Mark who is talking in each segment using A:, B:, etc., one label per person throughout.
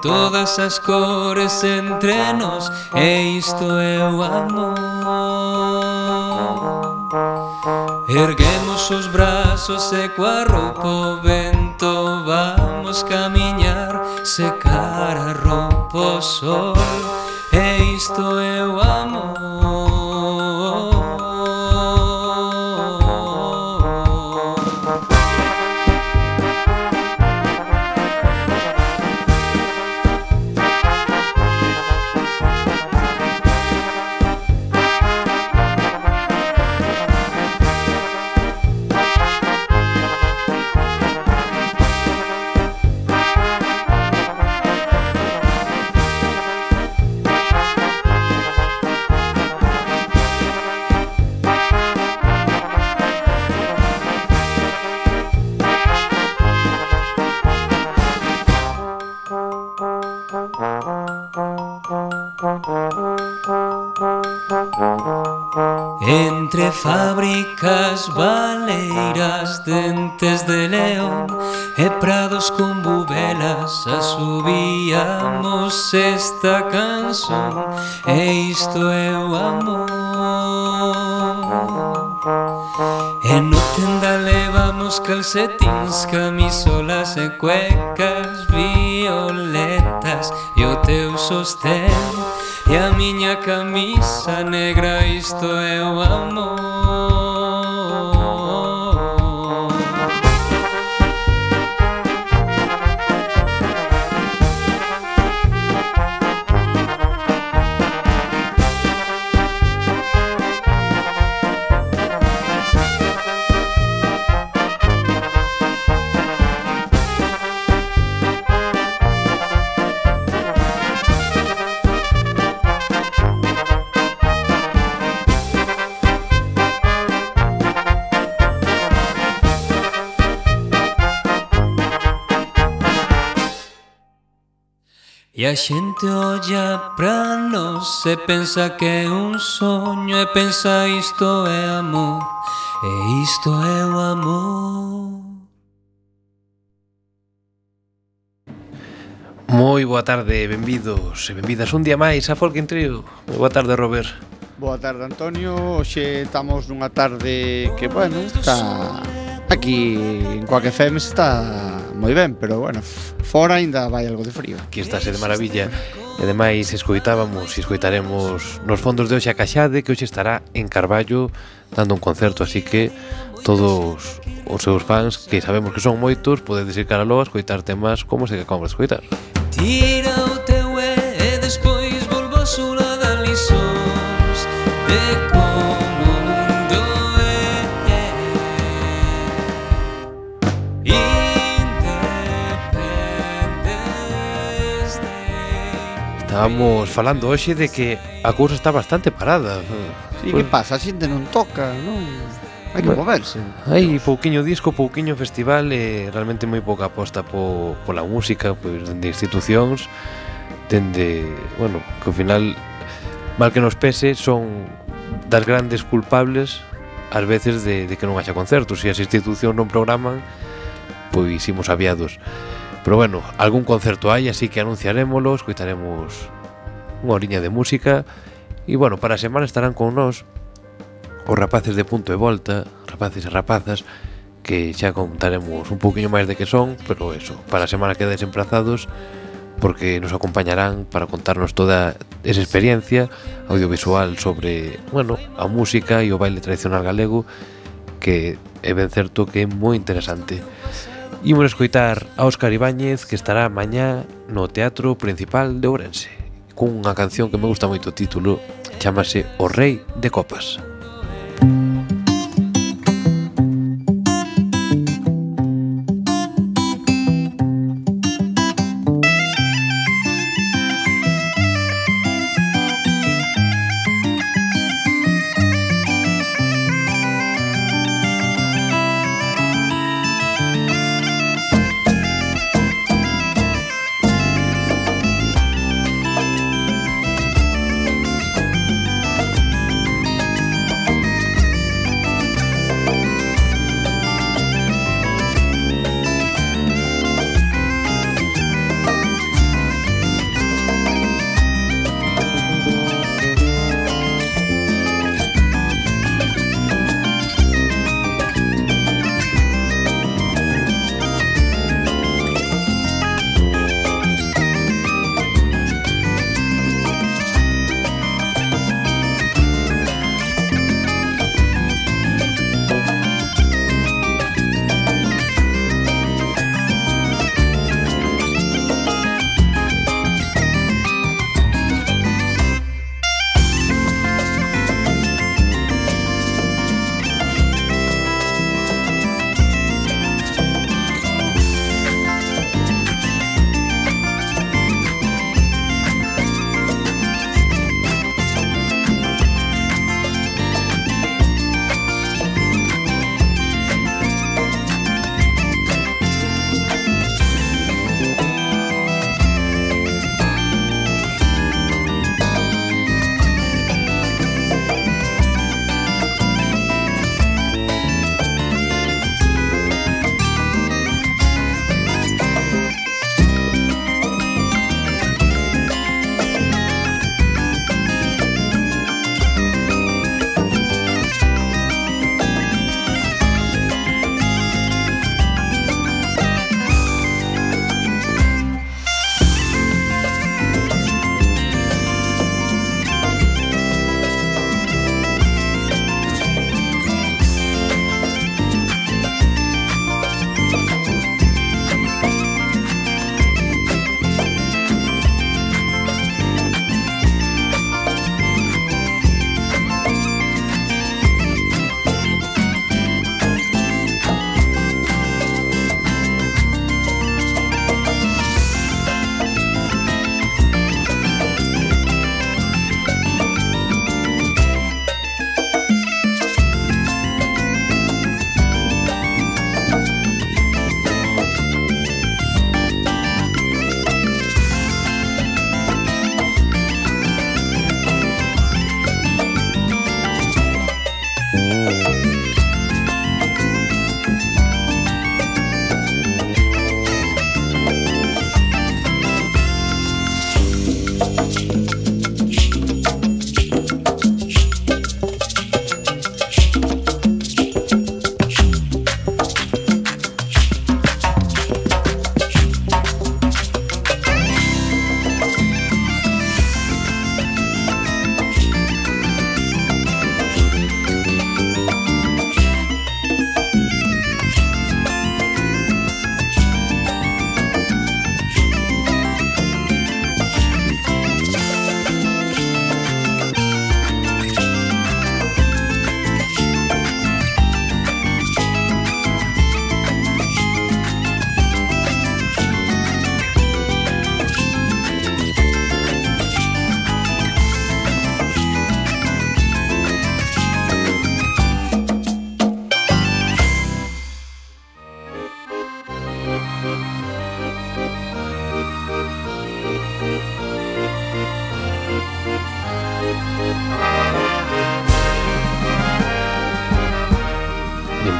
A: Todas as cores entre nos E isto é o amor. Erguemos os brazos e coa roupa o vento Vamos camiñar, secar a roupa o sol E isto é que fábricas valeiras dentes de león e prados con bubelas. Asubíamos esta canción e isto é o amor. E no tenda levamos calcetins, camisolas e cuecas violetas e o teu sostén E a miña camisa negra isto é o amor. E a xente olla pra nos e pensa que é un soño e pensa isto é amor e isto é o amor.
B: Moi boa tarde, benvidos e benvidas un día máis a Folk Trio. Boa tarde, Robert.
C: Boa tarde, Antonio. Hoxe estamos nunha tarde que, bueno, está aquí en Coaque FM está moi ben, pero bueno, fora ainda vai algo de frío.
B: Aquí está ser de maravilla. E ademais escoitábamos e escoitaremos nos fondos de hoxe a Caxade que hoxe estará en Carballo dando un concerto, así que todos os seus fans que sabemos que son moitos, podedes ir cara a loa escoitar temas como se que acabamos de escoitar. Tira Estábamos falando hoxe de que a cousa está bastante parada.
C: Sí, pues... que pasa? A xente non toca, non? Hai que moverse.
B: Hai pouquiño disco, pouquiño festival e realmente moi pouca aposta po, pola música, pois dende institucións, dende, bueno, que ao final mal que nos pese son das grandes culpables ás veces de, de que non haxa concertos e as institucións non programan pois imos aviados pero bueno, algún concerto hai así que anunciarémolo escoitaremos unha horiña de música e, bueno, para a semana estarán con nós os rapaces de punto e volta, rapaces e rapazas, que xa contaremos un poquinho máis de que son, pero eso, para a semana quedes emplazados porque nos acompañarán para contarnos toda esa experiencia audiovisual sobre, bueno, a música e o baile tradicional galego que é ben certo que é moi interesante. Imos escoitar a Óscar Ibáñez que estará mañá no Teatro Principal de Ourense cunha canción que me gusta moito o título, chamase O Rei de Copas.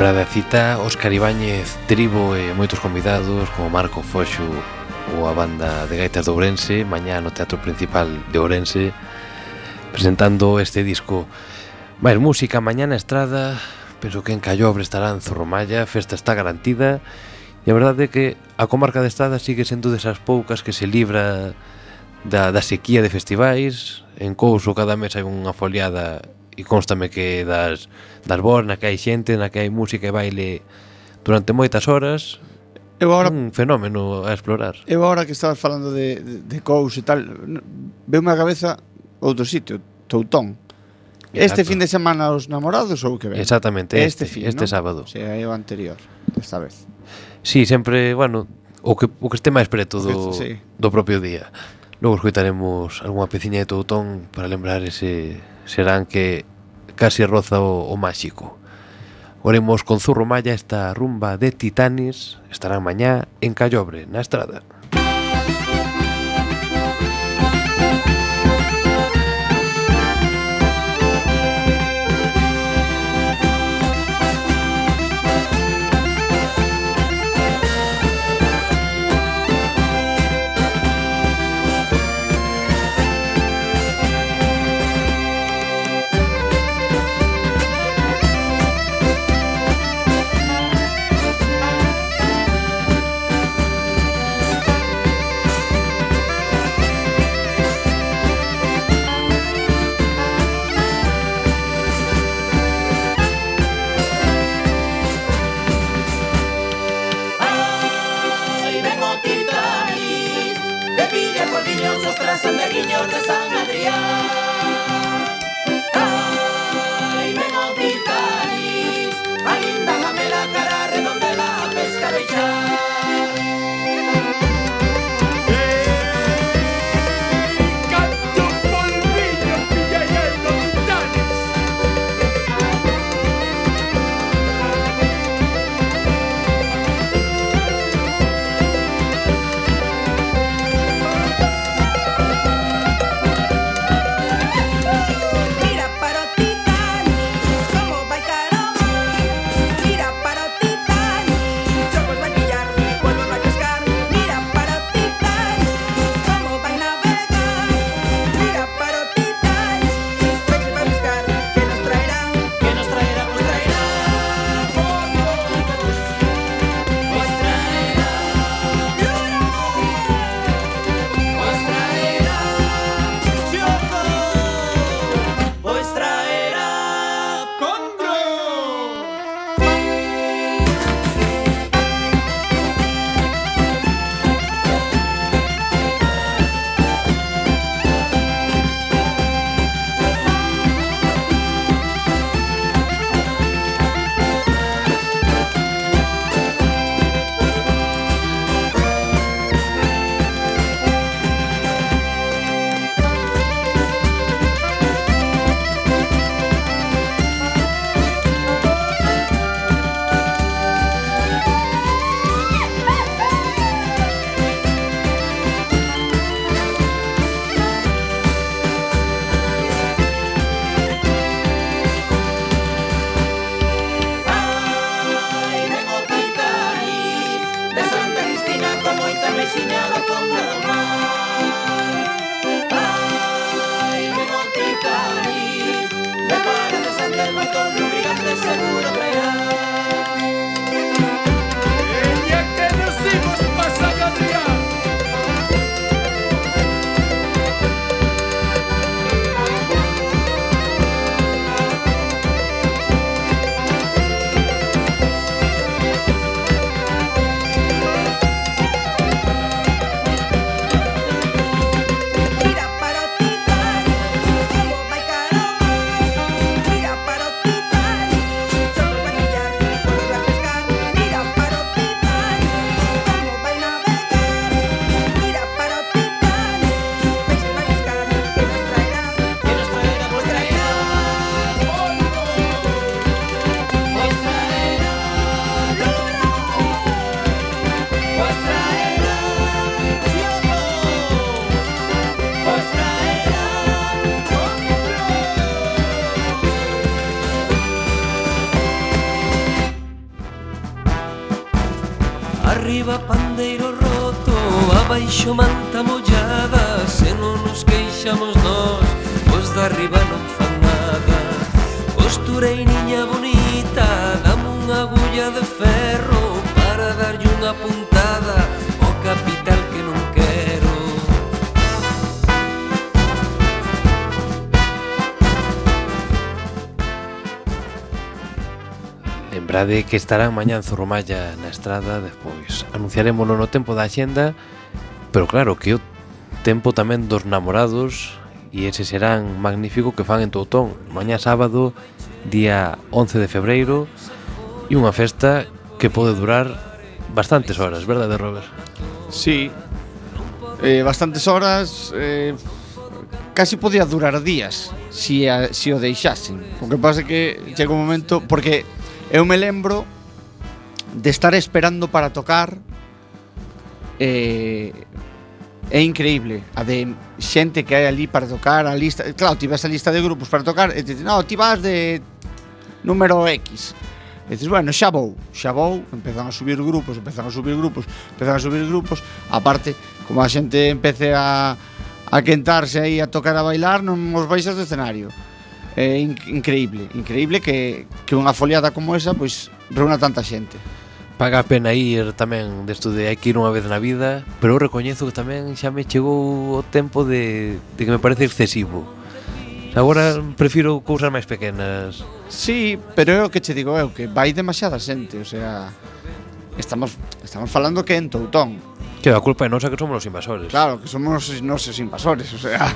B: Fora da cita, Óscar Ibáñez, Tribo e moitos convidados como Marco Foxo ou a banda de gaitas de Ourense mañá no Teatro Principal de Ourense presentando este disco. Máis música mañá na estrada penso que en Callobre estarán Zorromalla festa está garantida e a verdade é que a comarca de estrada sigue sendo desas poucas que se libra da, da sequía de festivais en Couso cada mes hai unha foliada e constame que das, das boas na que hai xente, na que hai música e baile durante moitas horas
C: Eu agora,
B: un fenómeno a explorar.
C: Eu agora que estabas falando de, de, de cous e tal, veume a cabeza outro sitio, Toutón.
B: Exacto.
C: Este fin de semana os namorados ou que ven?
B: Exactamente, este, este
C: fin,
B: este
C: ¿no?
B: sábado.
C: Si, é o anterior, esta vez.
B: Sí, sempre, bueno, o que, o que este máis preto do,
C: sí.
B: do propio día. Logo escoitaremos algunha peciña de Toutón para lembrar ese, serán que casi roza o, o máxico. Oremos con Zurro Maya esta rumba de titanes estará mañá en Callobre, na estrada.
A: Arriba pandeiro roto, abaixo manta mollada Se non nos queixamos nós, os de arriba non fan nada. Posturei niña bonita, dame unha agulla de ferro Para darlle unha punta
B: Lembrade que estarán mañá en Zurrumalla na estrada Despois anunciarémoslo no tempo da xenda Pero claro que o tempo tamén dos namorados E ese serán magnífico que fan en Toutón Mañá sábado, día 11 de febreiro E unha festa que pode durar bastantes horas, verdade Robert?
C: Sí, eh, bastantes horas eh, casi podía durar días si, a, si o deixasen. O que pasa é que chega un momento porque Eu me lembro de estar esperando para tocar eh, é increíble a de xente que hai ali para tocar a lista, claro, ti ves a lista de grupos para tocar e te dicen, no, ti vas de número X e dices, bueno, xa vou, xa vou empezan a subir grupos, empezan a subir grupos empezan a subir grupos, aparte como a xente empece a a quentarse aí a tocar a bailar non os baixas do escenario. É in increíble, increíble que, que unha foliada como esa pois reúna tanta xente.
B: Paga a pena ir tamén desto de hai que ir unha vez na vida, pero eu recoñezo que tamén xa me chegou o tempo de, de que me parece excesivo. Agora prefiro cousas máis pequenas.
C: Sí, pero é o que che digo eu, que vai demasiada xente, o sea, estamos estamos falando que en Toutón,
B: Que a culpa é nosa que somos os invasores.
C: Claro, que somos os nosos invasores, o sea...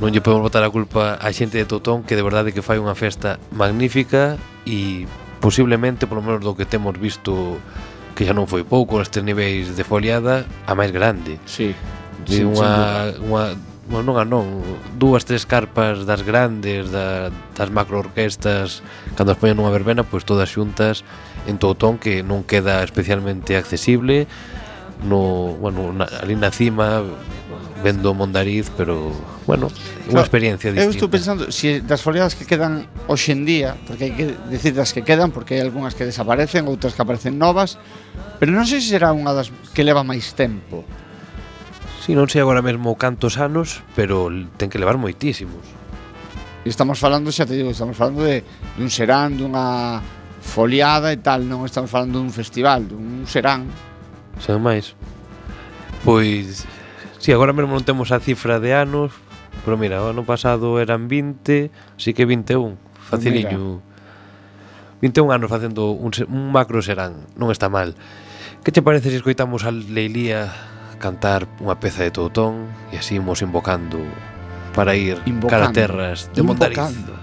B: Non lle podemos botar a culpa á xente de Totón que de verdade que fai unha festa magnífica e posiblemente, polo menos do que temos visto que xa non foi pouco nestes niveis de foliada, a máis grande.
C: Sí.
B: De sí, unha, unha, bueno, non a non, dúas, tres carpas das grandes, da, das macroorquestas, cando as poñen unha verbena, pois todas xuntas en Totón que non queda especialmente accesible no, bueno, na, ali na cima vendo o Mondariz, pero bueno, unha
C: claro,
B: experiencia distinta.
C: Eu estou pensando, se si das foliadas que quedan hoxe en día, porque hai que decir das que quedan, porque hai algunhas que desaparecen, outras que aparecen novas, pero non sei se será unha das que leva máis tempo.
B: Si, sí, non sei agora mesmo cantos anos, pero ten que levar moitísimos.
C: E estamos falando, xa te digo, estamos falando de dun serán, dunha foliada e tal, non estamos falando dun festival, dun serán
B: sen máis. Pois, si, sí, agora mesmo non temos a cifra de anos, pero mira, o ano pasado eran 20, así que 21, faciliño. Mira. 21 anos facendo un, un macro serán, non está mal. Que te parece se si escoitamos a Leilía cantar unha peza de Toutón e así imos invocando para ir
C: invocando, cara
B: terras de
C: invocando.
D: Montariz?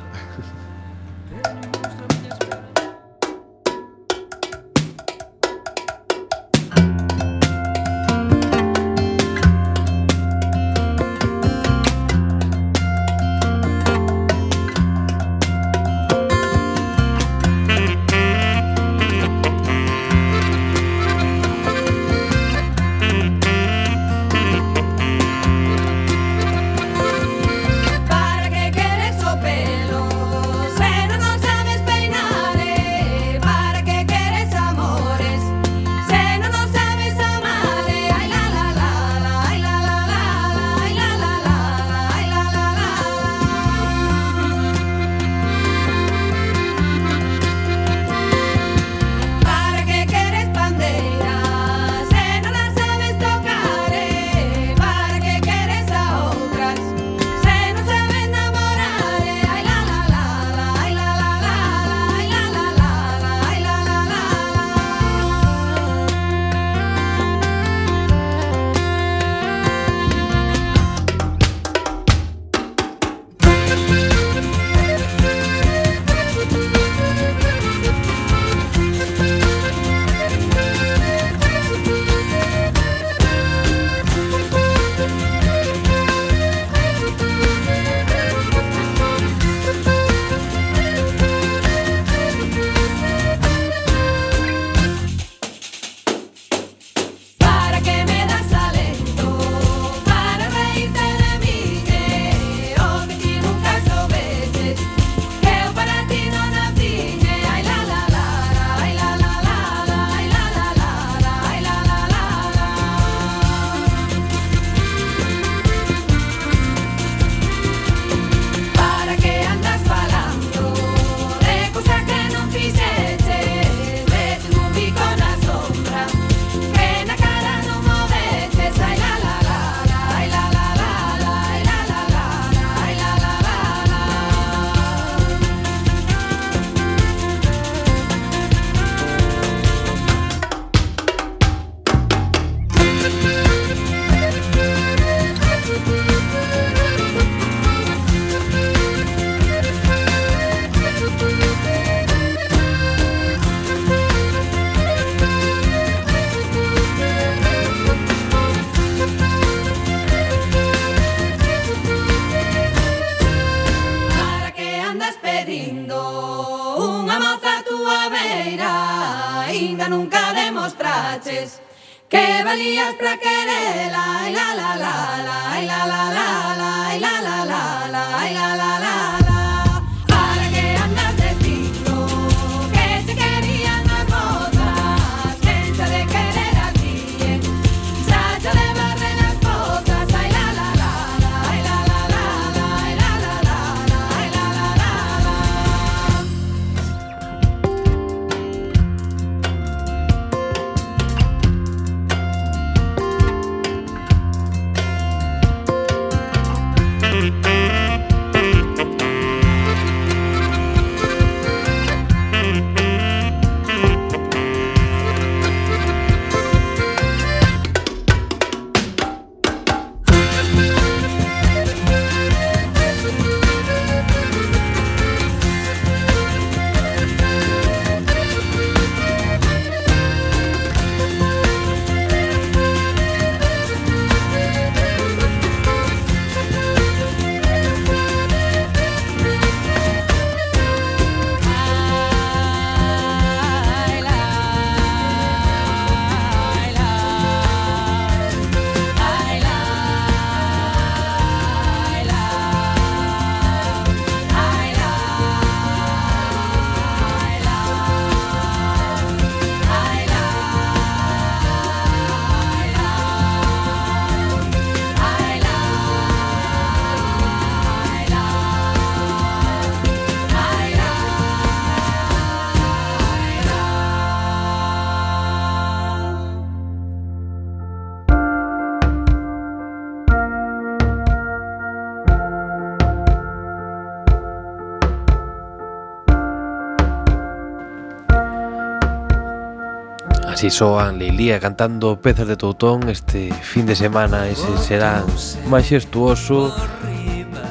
B: Así soan Lilía cantando Pezas de Toutón este fin de semana ese serán majestuoso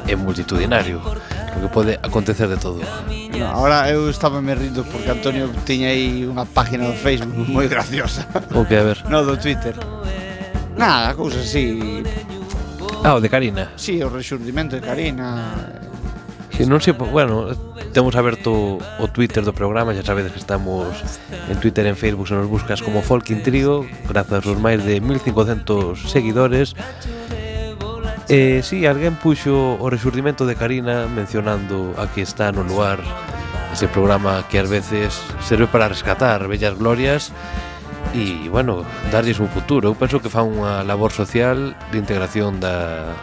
B: e multitudinario o que pode acontecer de todo.
C: No, ahora eu estaba me rindo porque Antonio tiña aí unha página do Facebook moi graciosa.
B: O que a ver?
C: No, do Twitter. Nada, cousas así.
B: Ah, o de Karina.
C: Sí, o rexurdimento de Karina.
B: Si non se, bueno, temos aberto o Twitter do programa, xa sabedes que estamos en Twitter, en Facebook, se nos buscas como Folkin Trio, grazas aos máis de 1500 seguidores. E eh, si, sí, alguén puxo o resurdimento de Karina mencionando a que está no luar ese programa que ás veces serve para rescatar bellas glorias e, bueno, darlles un futuro. Eu penso que fa unha labor social de integración da,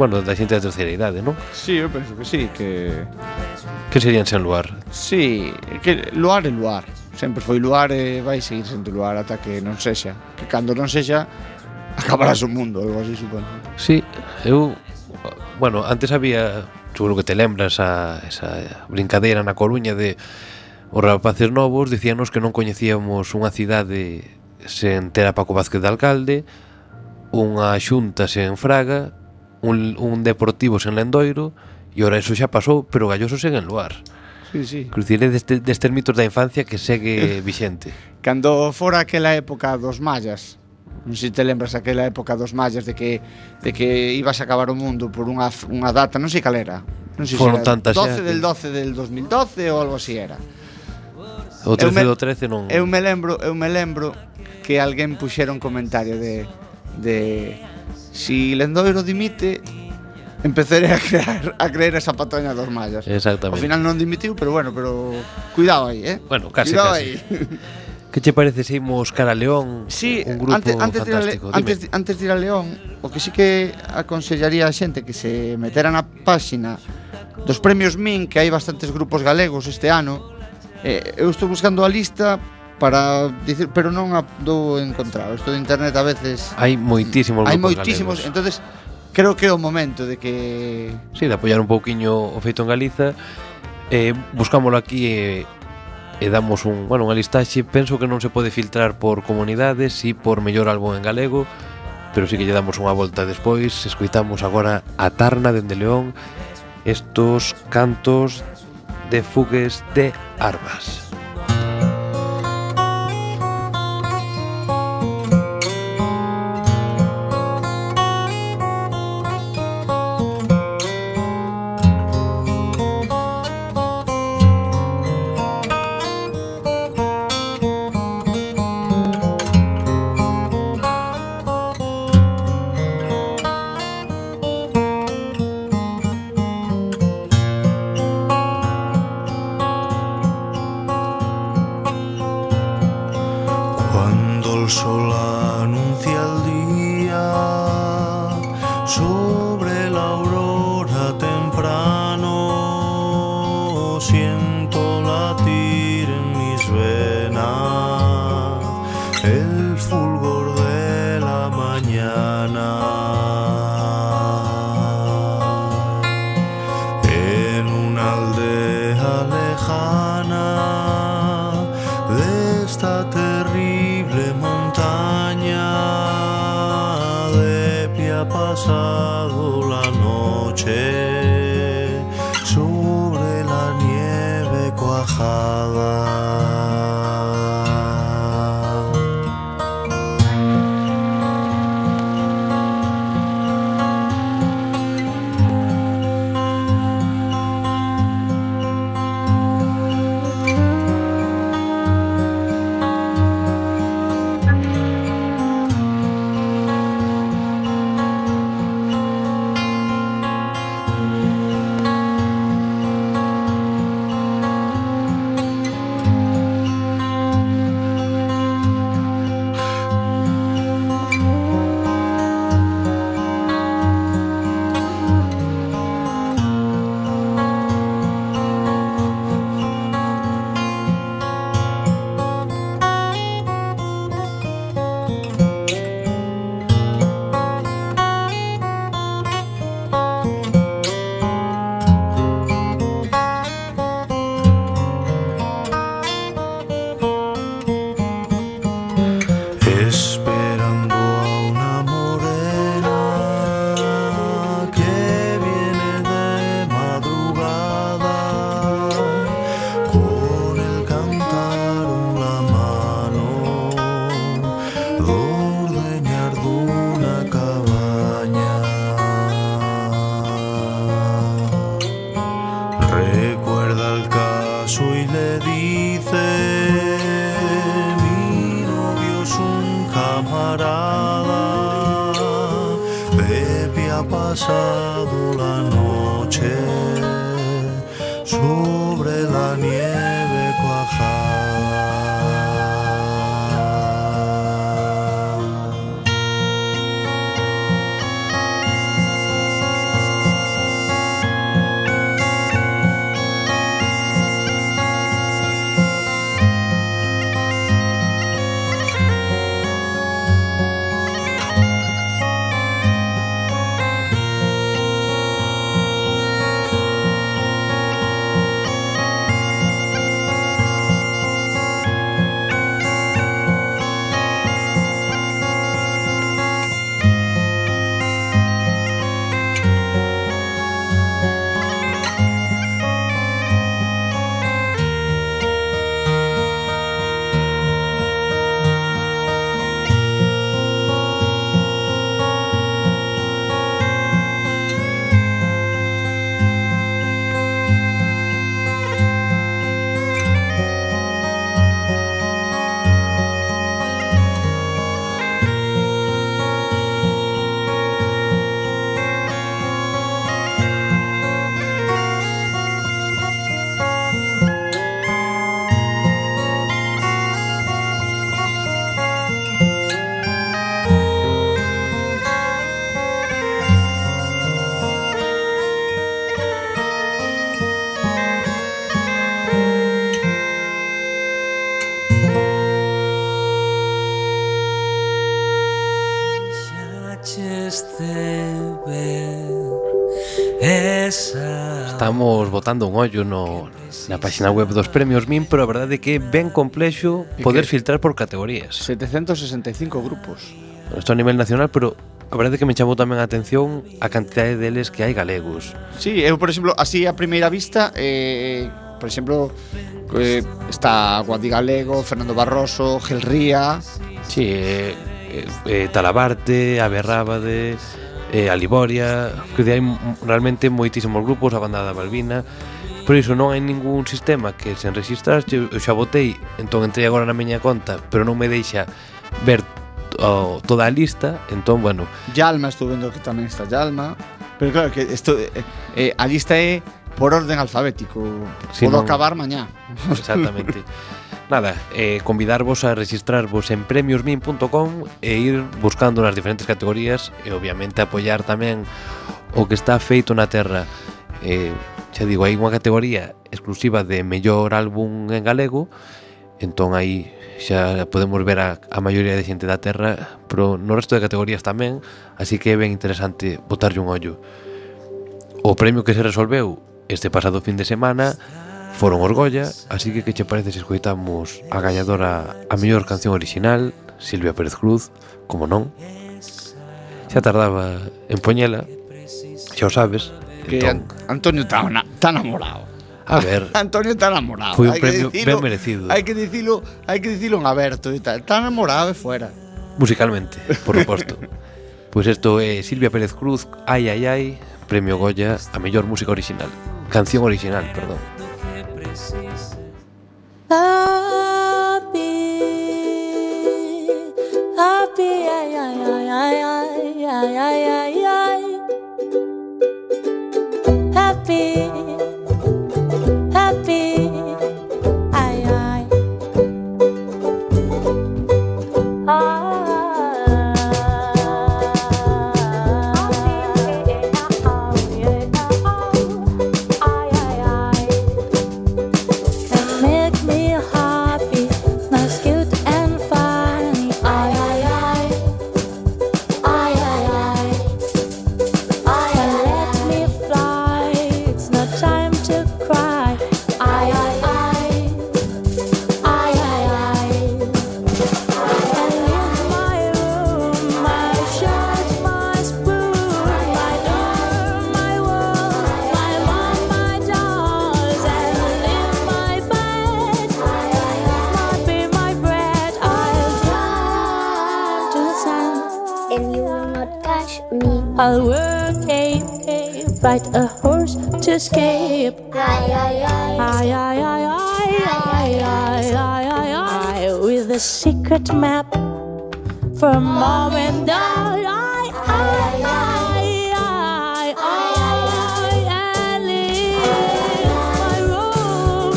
B: bueno, da xente da terceira idade, non?
C: Sí, eu penso que sí, que...
B: Que serían sen luar?
C: Sí, que luar é luar. Sempre foi luar e vai seguir sendo luar ata que non sexa. Que cando non sexa, acabarás o mundo, algo así, supoño.
B: Sí, eu... Bueno, antes había... Seguro que te lembras a esa brincadeira na Coruña de os rapaces novos dicíanos que non coñecíamos unha cidade sen ter a Paco Vázquez de alcalde, unha xunta sen Fraga un, un Deportivo sen Lendoiro e ora eso xa pasou, pero Galloso segue en luar.
C: Sí, sí.
B: Crucir deste, destes mitos da infancia que segue vixente.
C: Cando fora aquela época dos mallas, non sei te lembras aquela época dos mallas de que de que ibas a acabar o mundo por unha, unha data, non sei cal era. Non sei
B: Foron
C: se era
B: tantas
C: 12 xa, del 12 del 2012 ou algo así era.
B: O 13
C: me,
B: do 13 non.
C: Eu me lembro, eu me lembro que alguén puxera un comentario de de Si Lendoiro dimite, empezaré a crear a creer esa patoña dos mallas.
B: Exactamente.
C: Ao final non dimitiu, pero bueno, pero cuidado aí, eh.
B: Bueno, casi,
C: cuidado
B: casi.
C: Aí.
B: Que che parece se imos cara a León?
C: Sí,
B: un grupo
C: antes, antes,
B: fantástico. De,
C: antes, antes de ir a León, o que sí que aconsellaría a xente que se metera na páxina dos premios MIN, que hai bastantes grupos galegos este ano, eh, eu estou buscando a lista para dicir, pero non a dou encontrado. Isto de internet a veces
B: hai moitísimos
C: Hai moitísimos,
B: galegos.
C: entonces creo que é o momento de que Si,
B: sí, de apoiar un pouquiño o feito en Galiza. Eh, buscámolo aquí e eh, e damos un, bueno, unha listaxe, penso que non se pode filtrar por comunidades, si por mellor álbum en galego, pero sí que lle damos unha volta despois, escoitamos agora a Tarna dende León estos cantos de fugues de
E: armas.
B: estivemos botando un ollo no, na página web dos premios MIN, pero a verdade é que é ben complexo poder filtrar por categorías.
C: 765 grupos.
B: Isto a nivel nacional, pero a verdade é que me chamou tamén a atención a cantidade deles que hai galegos.
C: Sí, eu, por exemplo, así a primeira vista, eh, por exemplo, eh, está Guadi Galego, Fernando Barroso, Gel Ría...
B: Sí, eh, eh, eh Talabarte, Aberrábades eh, a Liboria, que hai realmente moitísimos grupos, a bandada Balbina, por iso non hai ningún sistema que sen enregistraste, eu xa botei, entón entrei agora na miña conta, pero non me deixa ver o, toda a lista, entón, bueno...
C: Yalma, estou vendo que tamén está Yalma, pero claro que isto... Eh, eh, a lista é por orden alfabético.
B: Si
C: Podo
B: non...
C: acabar mañá.
B: Exactamente. Nada, eh, convidarvos a registrarvos en premiosmin.com e ir buscando nas diferentes categorías e obviamente apoiar tamén o que está feito na terra. Eh, xa digo, hai unha categoría exclusiva de mellor álbum en galego, entón aí xa podemos ver a, a maioría de xente da terra, pero no resto de categorías tamén, así que é ben interesante botarlle un ollo. O premio que se resolveu este pasado fin de semana foron os Goya, así que que che parece se escoitamos a gañadora a mellor canción original, Silvia Pérez Cruz, como non. Xa tardaba en poñela, xa o sabes.
C: Que
B: entón...
C: An Antonio está tan enamorado.
B: A ver.
C: Antonio está enamorado.
B: Foi un
C: hay
B: premio
C: decilo,
B: ben merecido.
C: Hai que dicilo, hai que dicilo en aberto e tal. Está enamorado e fuera.
B: Musicalmente, por suposto. pois pues isto é Silvia Pérez Cruz, Ai Ai Ai, Premio Goya a mellor música original. Canción original, perdón.
F: Secret map for mom and dad. Ay, ay, ay, ay, ay, ay, my room,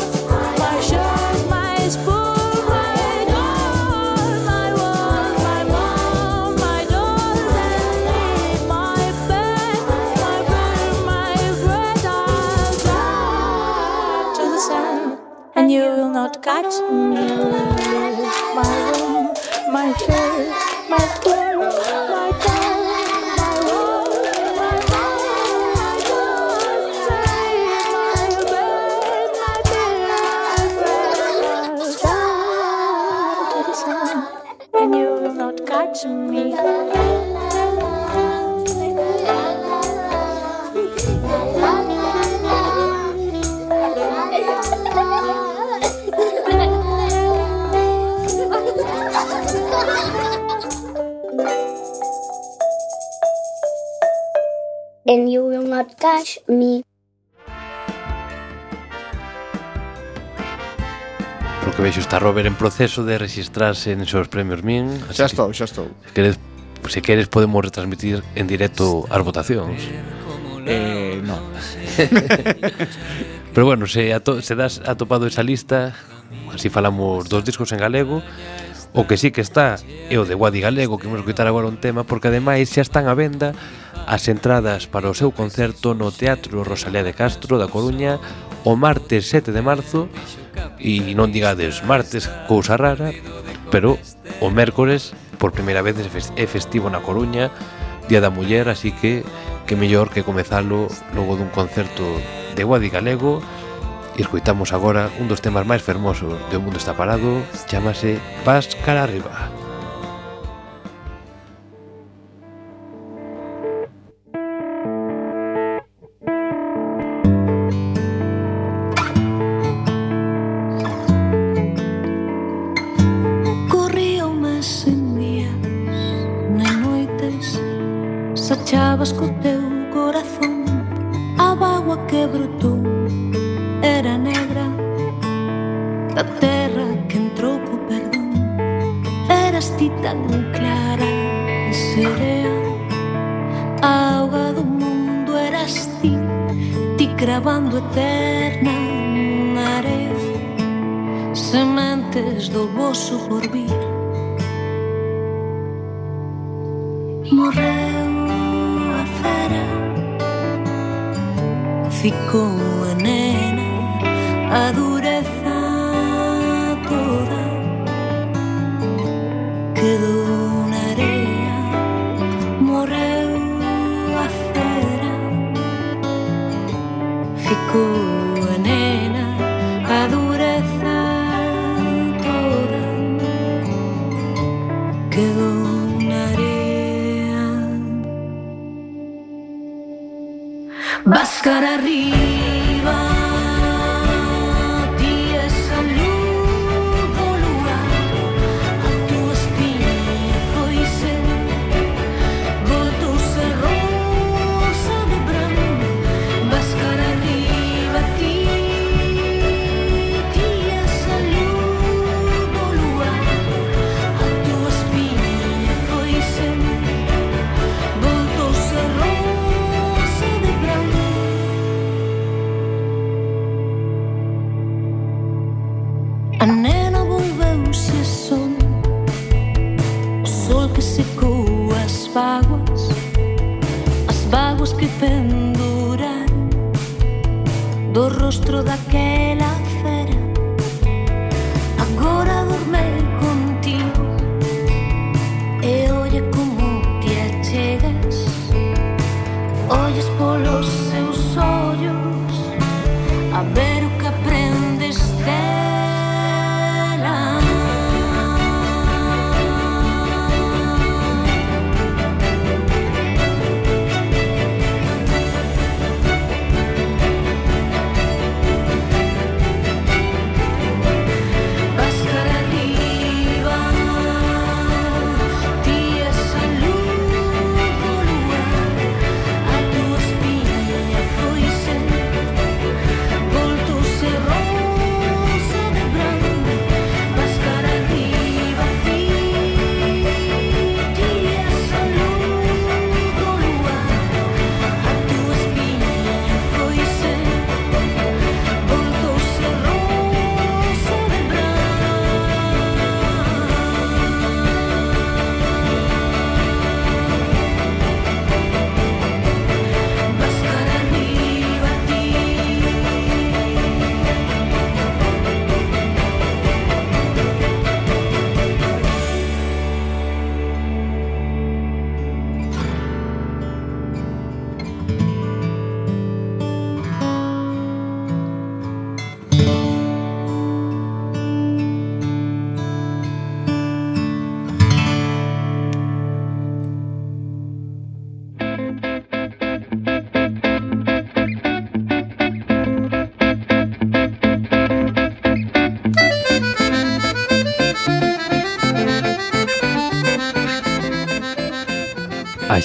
F: my shirt, my spoon, my door, my walls, my mom, my dolls, and my bed, my bed, my bread, I'll drive to the sun, and you will not catch me. Thank you.
G: Then you will not catch me.
B: Porque que vexo está Robert en proceso de registrarse en seus premios MIN.
C: Xa estou, xa estou.
B: Se queres, se queres podemos retransmitir en directo as votacións.
C: Eh, no.
B: Pero bueno, se, ato, se das atopado esa lista, así falamos dos discos en galego, O que sí que está é o de Guadi Galego, que vamos escutar agora un tema, porque ademais xa están a venda as entradas para o seu concerto no Teatro Rosalía de Castro da Coruña o martes 7 de marzo. E non digades martes cousa rara, pero o mércores por primeira vez é festivo na Coruña, Día da Muller, así que que mellor que comezalo logo dun concerto de Guadi Galego. E escoitamos agora un dos temas máis fermosos de O mundo está parado, chamase Páscara Arriba.
H: Arriba.
I: Ficou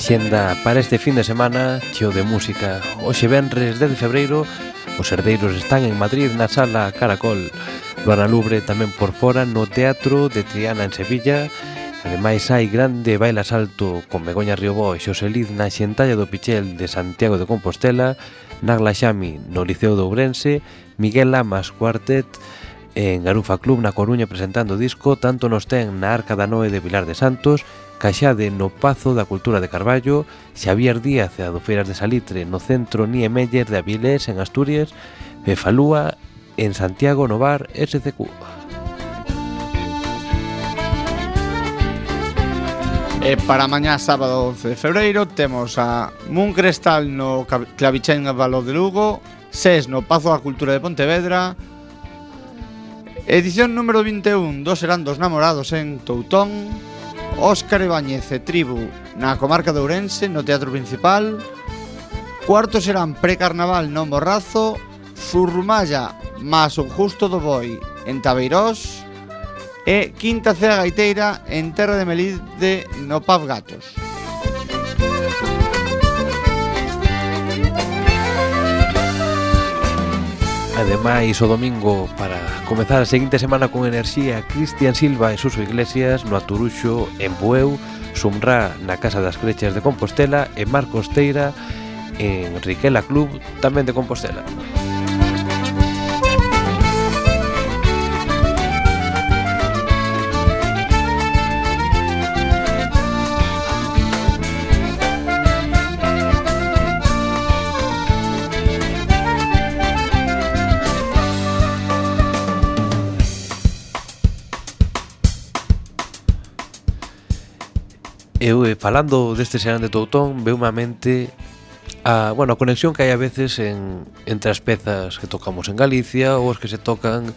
I: xenda para este fin de semana cheo de música. Hoxe venres 10 de febreiro, os herdeiros están en Madrid na sala Caracol. Luana Lubre tamén por fora no Teatro de Triana en Sevilla. Ademais hai grande baila salto con Begoña Riobó e Xosé Liz na Xentalla do Pichel de Santiago de Compostela, Nagla Xami no Liceo de Ourense, Miguel Lamas Cuartet en Garufa Club na Coruña presentando disco, tanto nos ten na Arca da Noe de Vilar de Santos Caxade no Pazo da Cultura de Carballo, Xavier Díaz e Adofeiras de Salitre no Centro Niemeyer de Avilés en Asturias, e Falúa en Santiago no Bar SCQ.
C: E para mañá sábado 11 de febreiro temos a Muncrestal no Clavicén a Valor de Lugo, SES no Pazo da Cultura de Pontevedra, edición número 21 dos serán dos namorados en Toutón, Óscar Ibáñez e Tribu na comarca de Ourense, no Teatro Principal. Cuarto serán Precarnaval no Morrazo, Zurrumalla más un Justo do Boi en Tabeirós e Quinta Cea Gaiteira en Terra de Melide no Paz Gatos.
I: Ademais, o domingo, para comezar a seguinte semana con enerxía, Cristian Silva e Suso Iglesias no Aturuxo, en Bueu, Sumrá na Casa das Crechas de Compostela e Marcos Teira en Riquela Club, tamén de Compostela.
B: Música Eu, eh, falando deste xerán de Toutón, veu a mente a, bueno, a conexión que hai a veces en, entre as pezas que tocamos en Galicia ou as que se tocan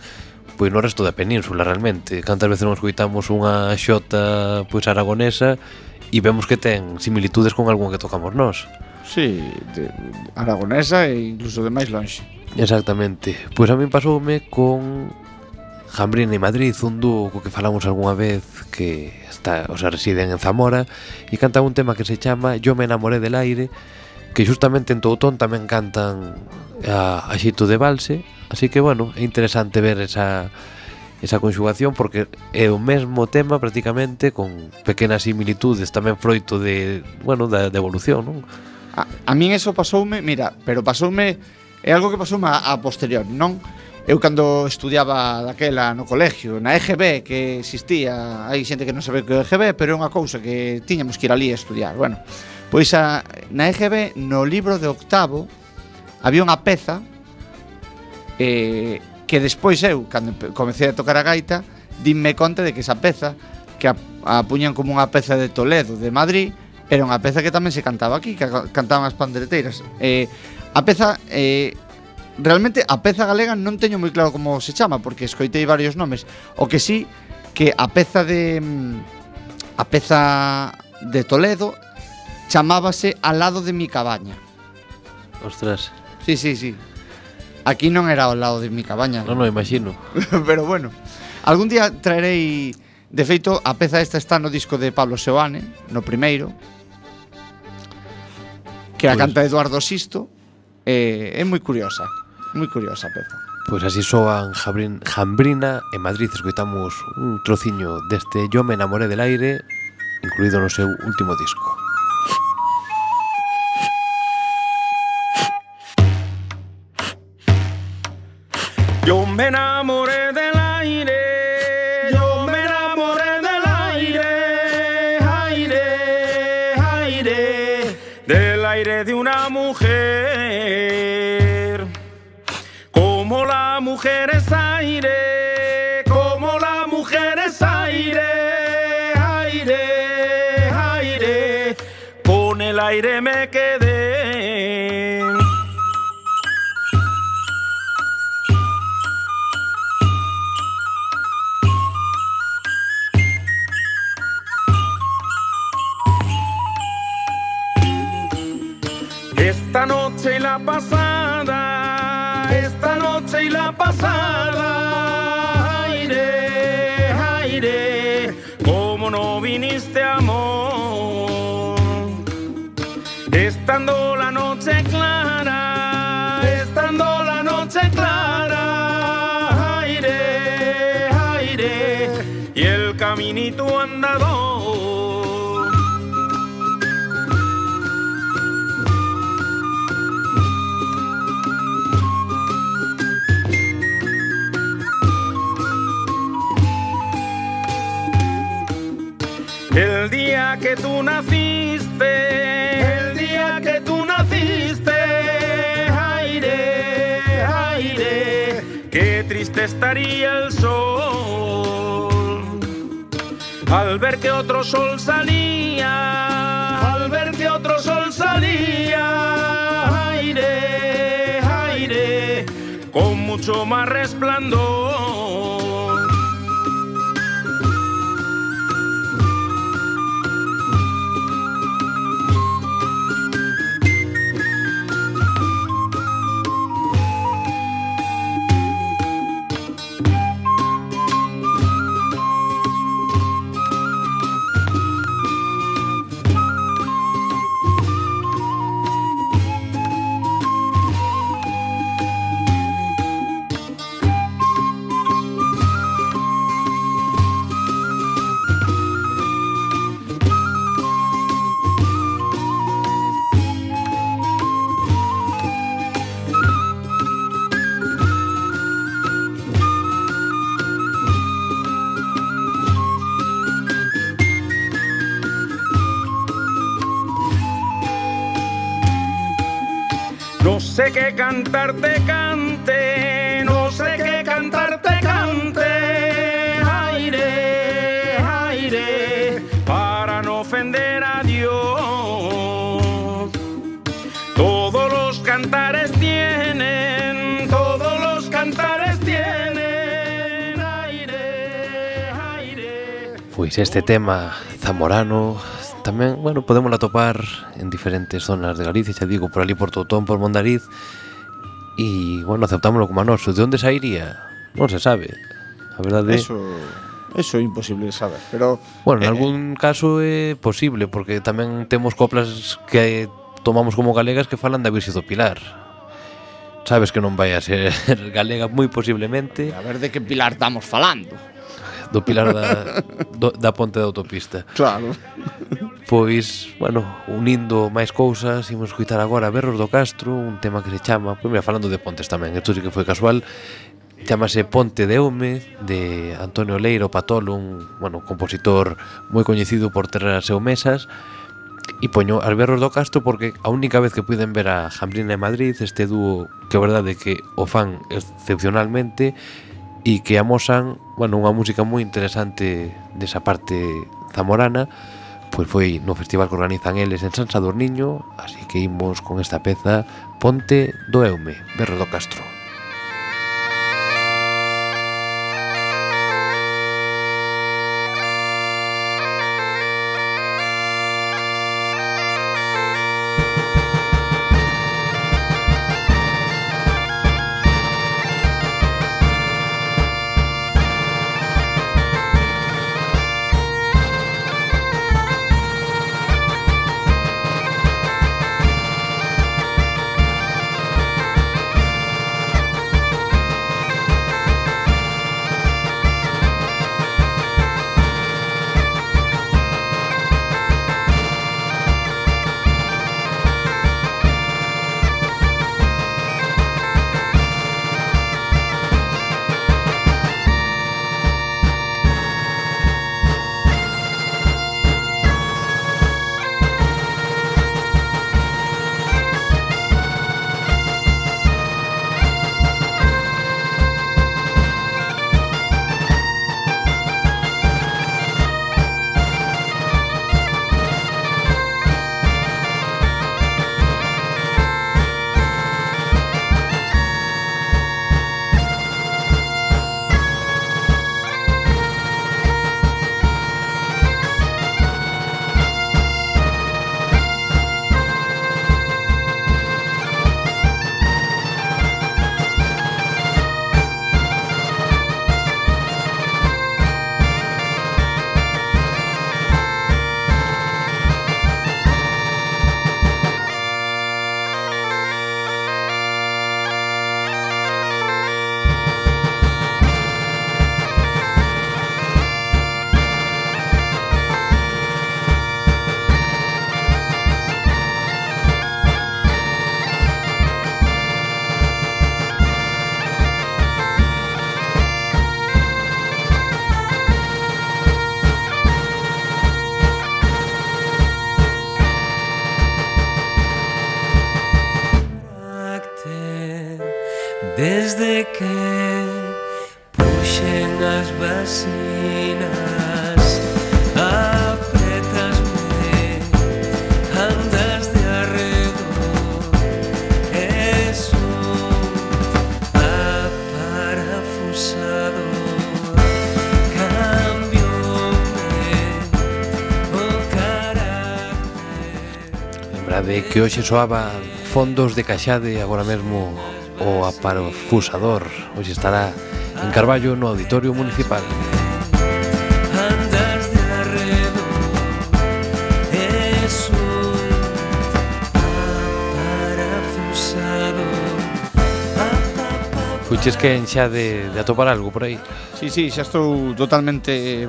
B: pois no resto da península realmente. Cantas veces non escoitamos unha xota pois aragonesa e vemos que ten similitudes con algún que tocamos nós.
C: Sí, de, aragonesa e incluso de máis longe.
B: Exactamente. Pois a min pasoume con Jambrina e Madrid, un dúo co que falamos algunha vez que está, o sea, residen en Zamora e canta un tema que se chama Yo me enamoré del aire que justamente en Toutón tamén cantan a, a xito de Valse así que bueno, é interesante ver esa, esa conxugación porque é o mesmo tema prácticamente con pequenas similitudes tamén froito de, bueno, da, de evolución non?
C: A, a min eso pasoume, mira, pero pasoume é algo que pasoume a, a posterior, non? Eu cando estudiaba daquela no colegio, na EGB que existía, hai xente que non sabe que é EGB, pero é unha cousa que tiñamos que ir ali a estudiar. Bueno, pois a, na EGB, no libro de octavo, había unha peza eh, que despois eu, cando comecei a tocar a gaita, dinme conta de que esa peza, que a, a puñan como unha peza de Toledo, de Madrid, era unha peza que tamén se cantaba aquí, que cantaban as pandereteiras. Eh, a peza eh, realmente a peza galega non teño moi claro como se chama porque escoitei varios nomes. O que sí que a peza de mm, a peza de Toledo chamábase Al lado de mi cabaña.
B: Ostras.
C: Sí, sí, sí. Aquí non era ao lado de mi cabaña.
B: Non, non, imagino.
C: Pero bueno, algún día traerei... De feito, a peza esta está no disco de Pablo Seoane, no primeiro, que a canta Eduardo Sisto, eh, é moi curiosa moi curiosa a peza.
B: Pois así soan Jambrin, Jambrina e Madrid escoitamos un trociño deste Yo me enamoré del aire incluído no seu último disco.
J: Yo me enamoré del aire me quedé. Esta noche la pasada, tú naciste, el día que tú naciste, aire, aire, qué triste estaría el sol. Al ver que otro sol salía, sé qué cantarte cante, no sé qué cantarte cante, aire, aire, para no ofender
B: a
J: Dios. Todos los cantares tienen, todos los cantares tienen, aire, aire.
B: Pues este tema zamorano, tamén, bueno, podemos la topar diferentes zonas de Galicia, xa digo, por ali por Totón, por Mondariz, e, bueno, aceptámoslo como a noso. De onde sairía? Non se sabe. A verdade...
C: Eso... Eso é imposible saber, pero...
B: Bueno, en
C: eh,
B: algún eh, caso é posible, porque tamén temos coplas que tomamos como galegas que falan da Virxe do Pilar. Sabes que non vai a ser galega moi posiblemente.
C: A ver de que Pilar estamos falando.
B: Do Pilar da, do, da Ponte da Autopista.
C: Claro.
B: Despois, bueno, unindo máis cousas, imos escutar agora Berros do Castro, un tema que se chama, pois mira, falando de pontes tamén, isto sí que foi casual, chamase Ponte de Eume, de Antonio Leiro Patolo, un, bueno, compositor moi coñecido por ter as mesas, E poño as berros do Castro porque a única vez que puiden ver a Jambrina en Madrid Este dúo que a verdade que o fan excepcionalmente E que amosan, bueno, unha música moi interesante desa parte zamorana pois foi no festival que organizan eles en San Sadurniño, así que imos con esta peza Ponte do Eume, Berro do Castro.
A: que
B: hoxe soaba fondos de Caxade agora mesmo o aparofusador. Hoxe estará en Carballo no Auditorio Municipal. Fuches que xa de, de atopar algo por aí.
C: Sí, sí, xa estou totalmente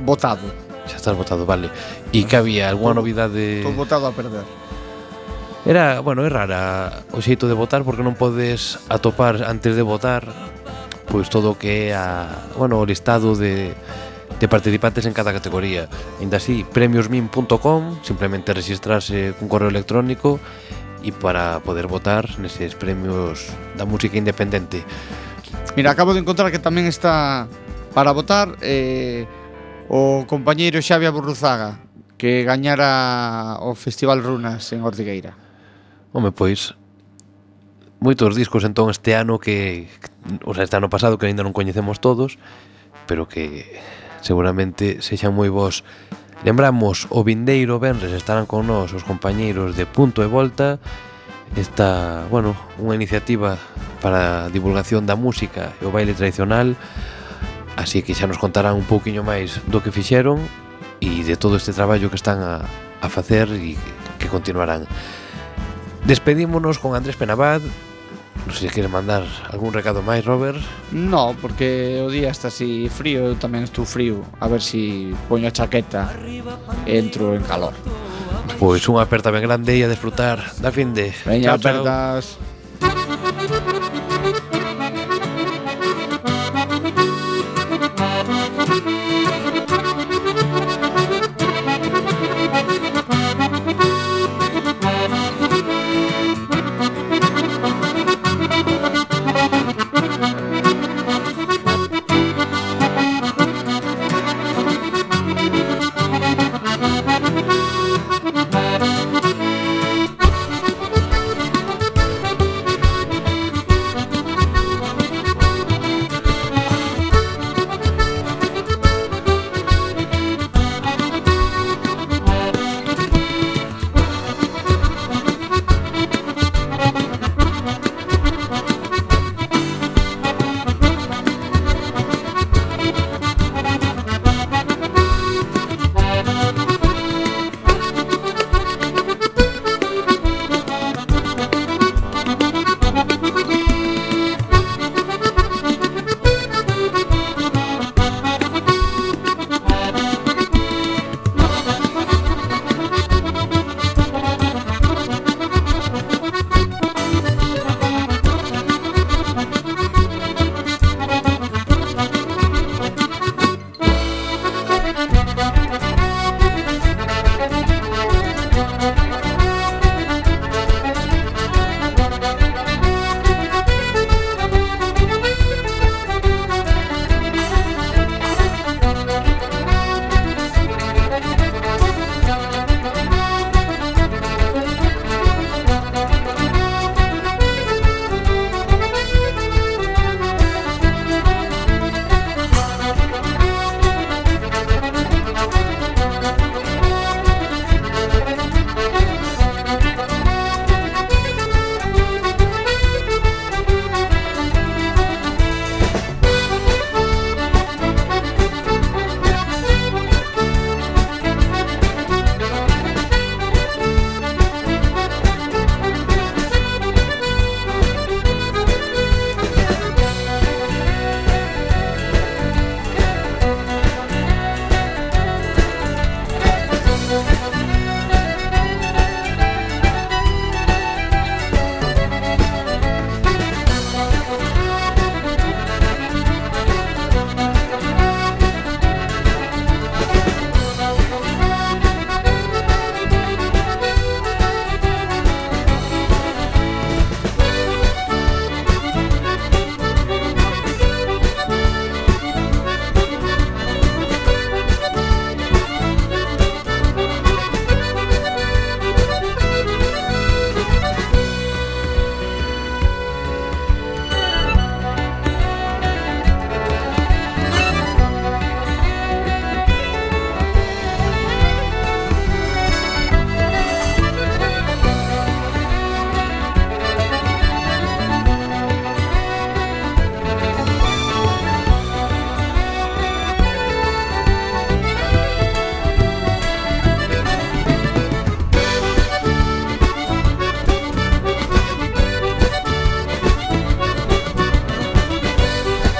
C: botado
B: Xa estás botado, vale. E que había, alguna novidade?
C: Estou botado a perder.
B: Era, bueno, é rara o xeito de votar porque non podes atopar antes de votar pois todo o que é a, bueno, o listado de, de participantes en cada categoría. Ainda así, premiosmin.com, simplemente registrarse cun correo electrónico e para poder votar neses premios da música independente.
C: Mira, acabo de encontrar que tamén está para votar eh, o compañeiro Xavi Aburruzaga que gañara o Festival Runas en Ortigueira.
B: Home, pois moitos discos entón este ano que, o sea, este ano pasado que aínda non coñecemos todos, pero que seguramente sexan moi vos. Lembramos, o vindeiro Benres estarán con nós os compañeiros de Punto e Volta, esta, bueno, unha iniciativa para a divulgación da música e o baile tradicional, así que xa nos contarán un pouquiño máis do que fixeron e de todo este traballo que están a, a facer e que continuarán. Despedímonos con Andrés Penabad. Non sei se queres mandar algún recado máis, Robert.
C: No, porque o día está así frío, eu tamén estou frío. A ver se si poño a chaqueta e entro en calor.
B: Pois unha aperta ben grande e a desfrutar da fin de.
C: Veña,
B: chao, chao.
C: apertas. Chao.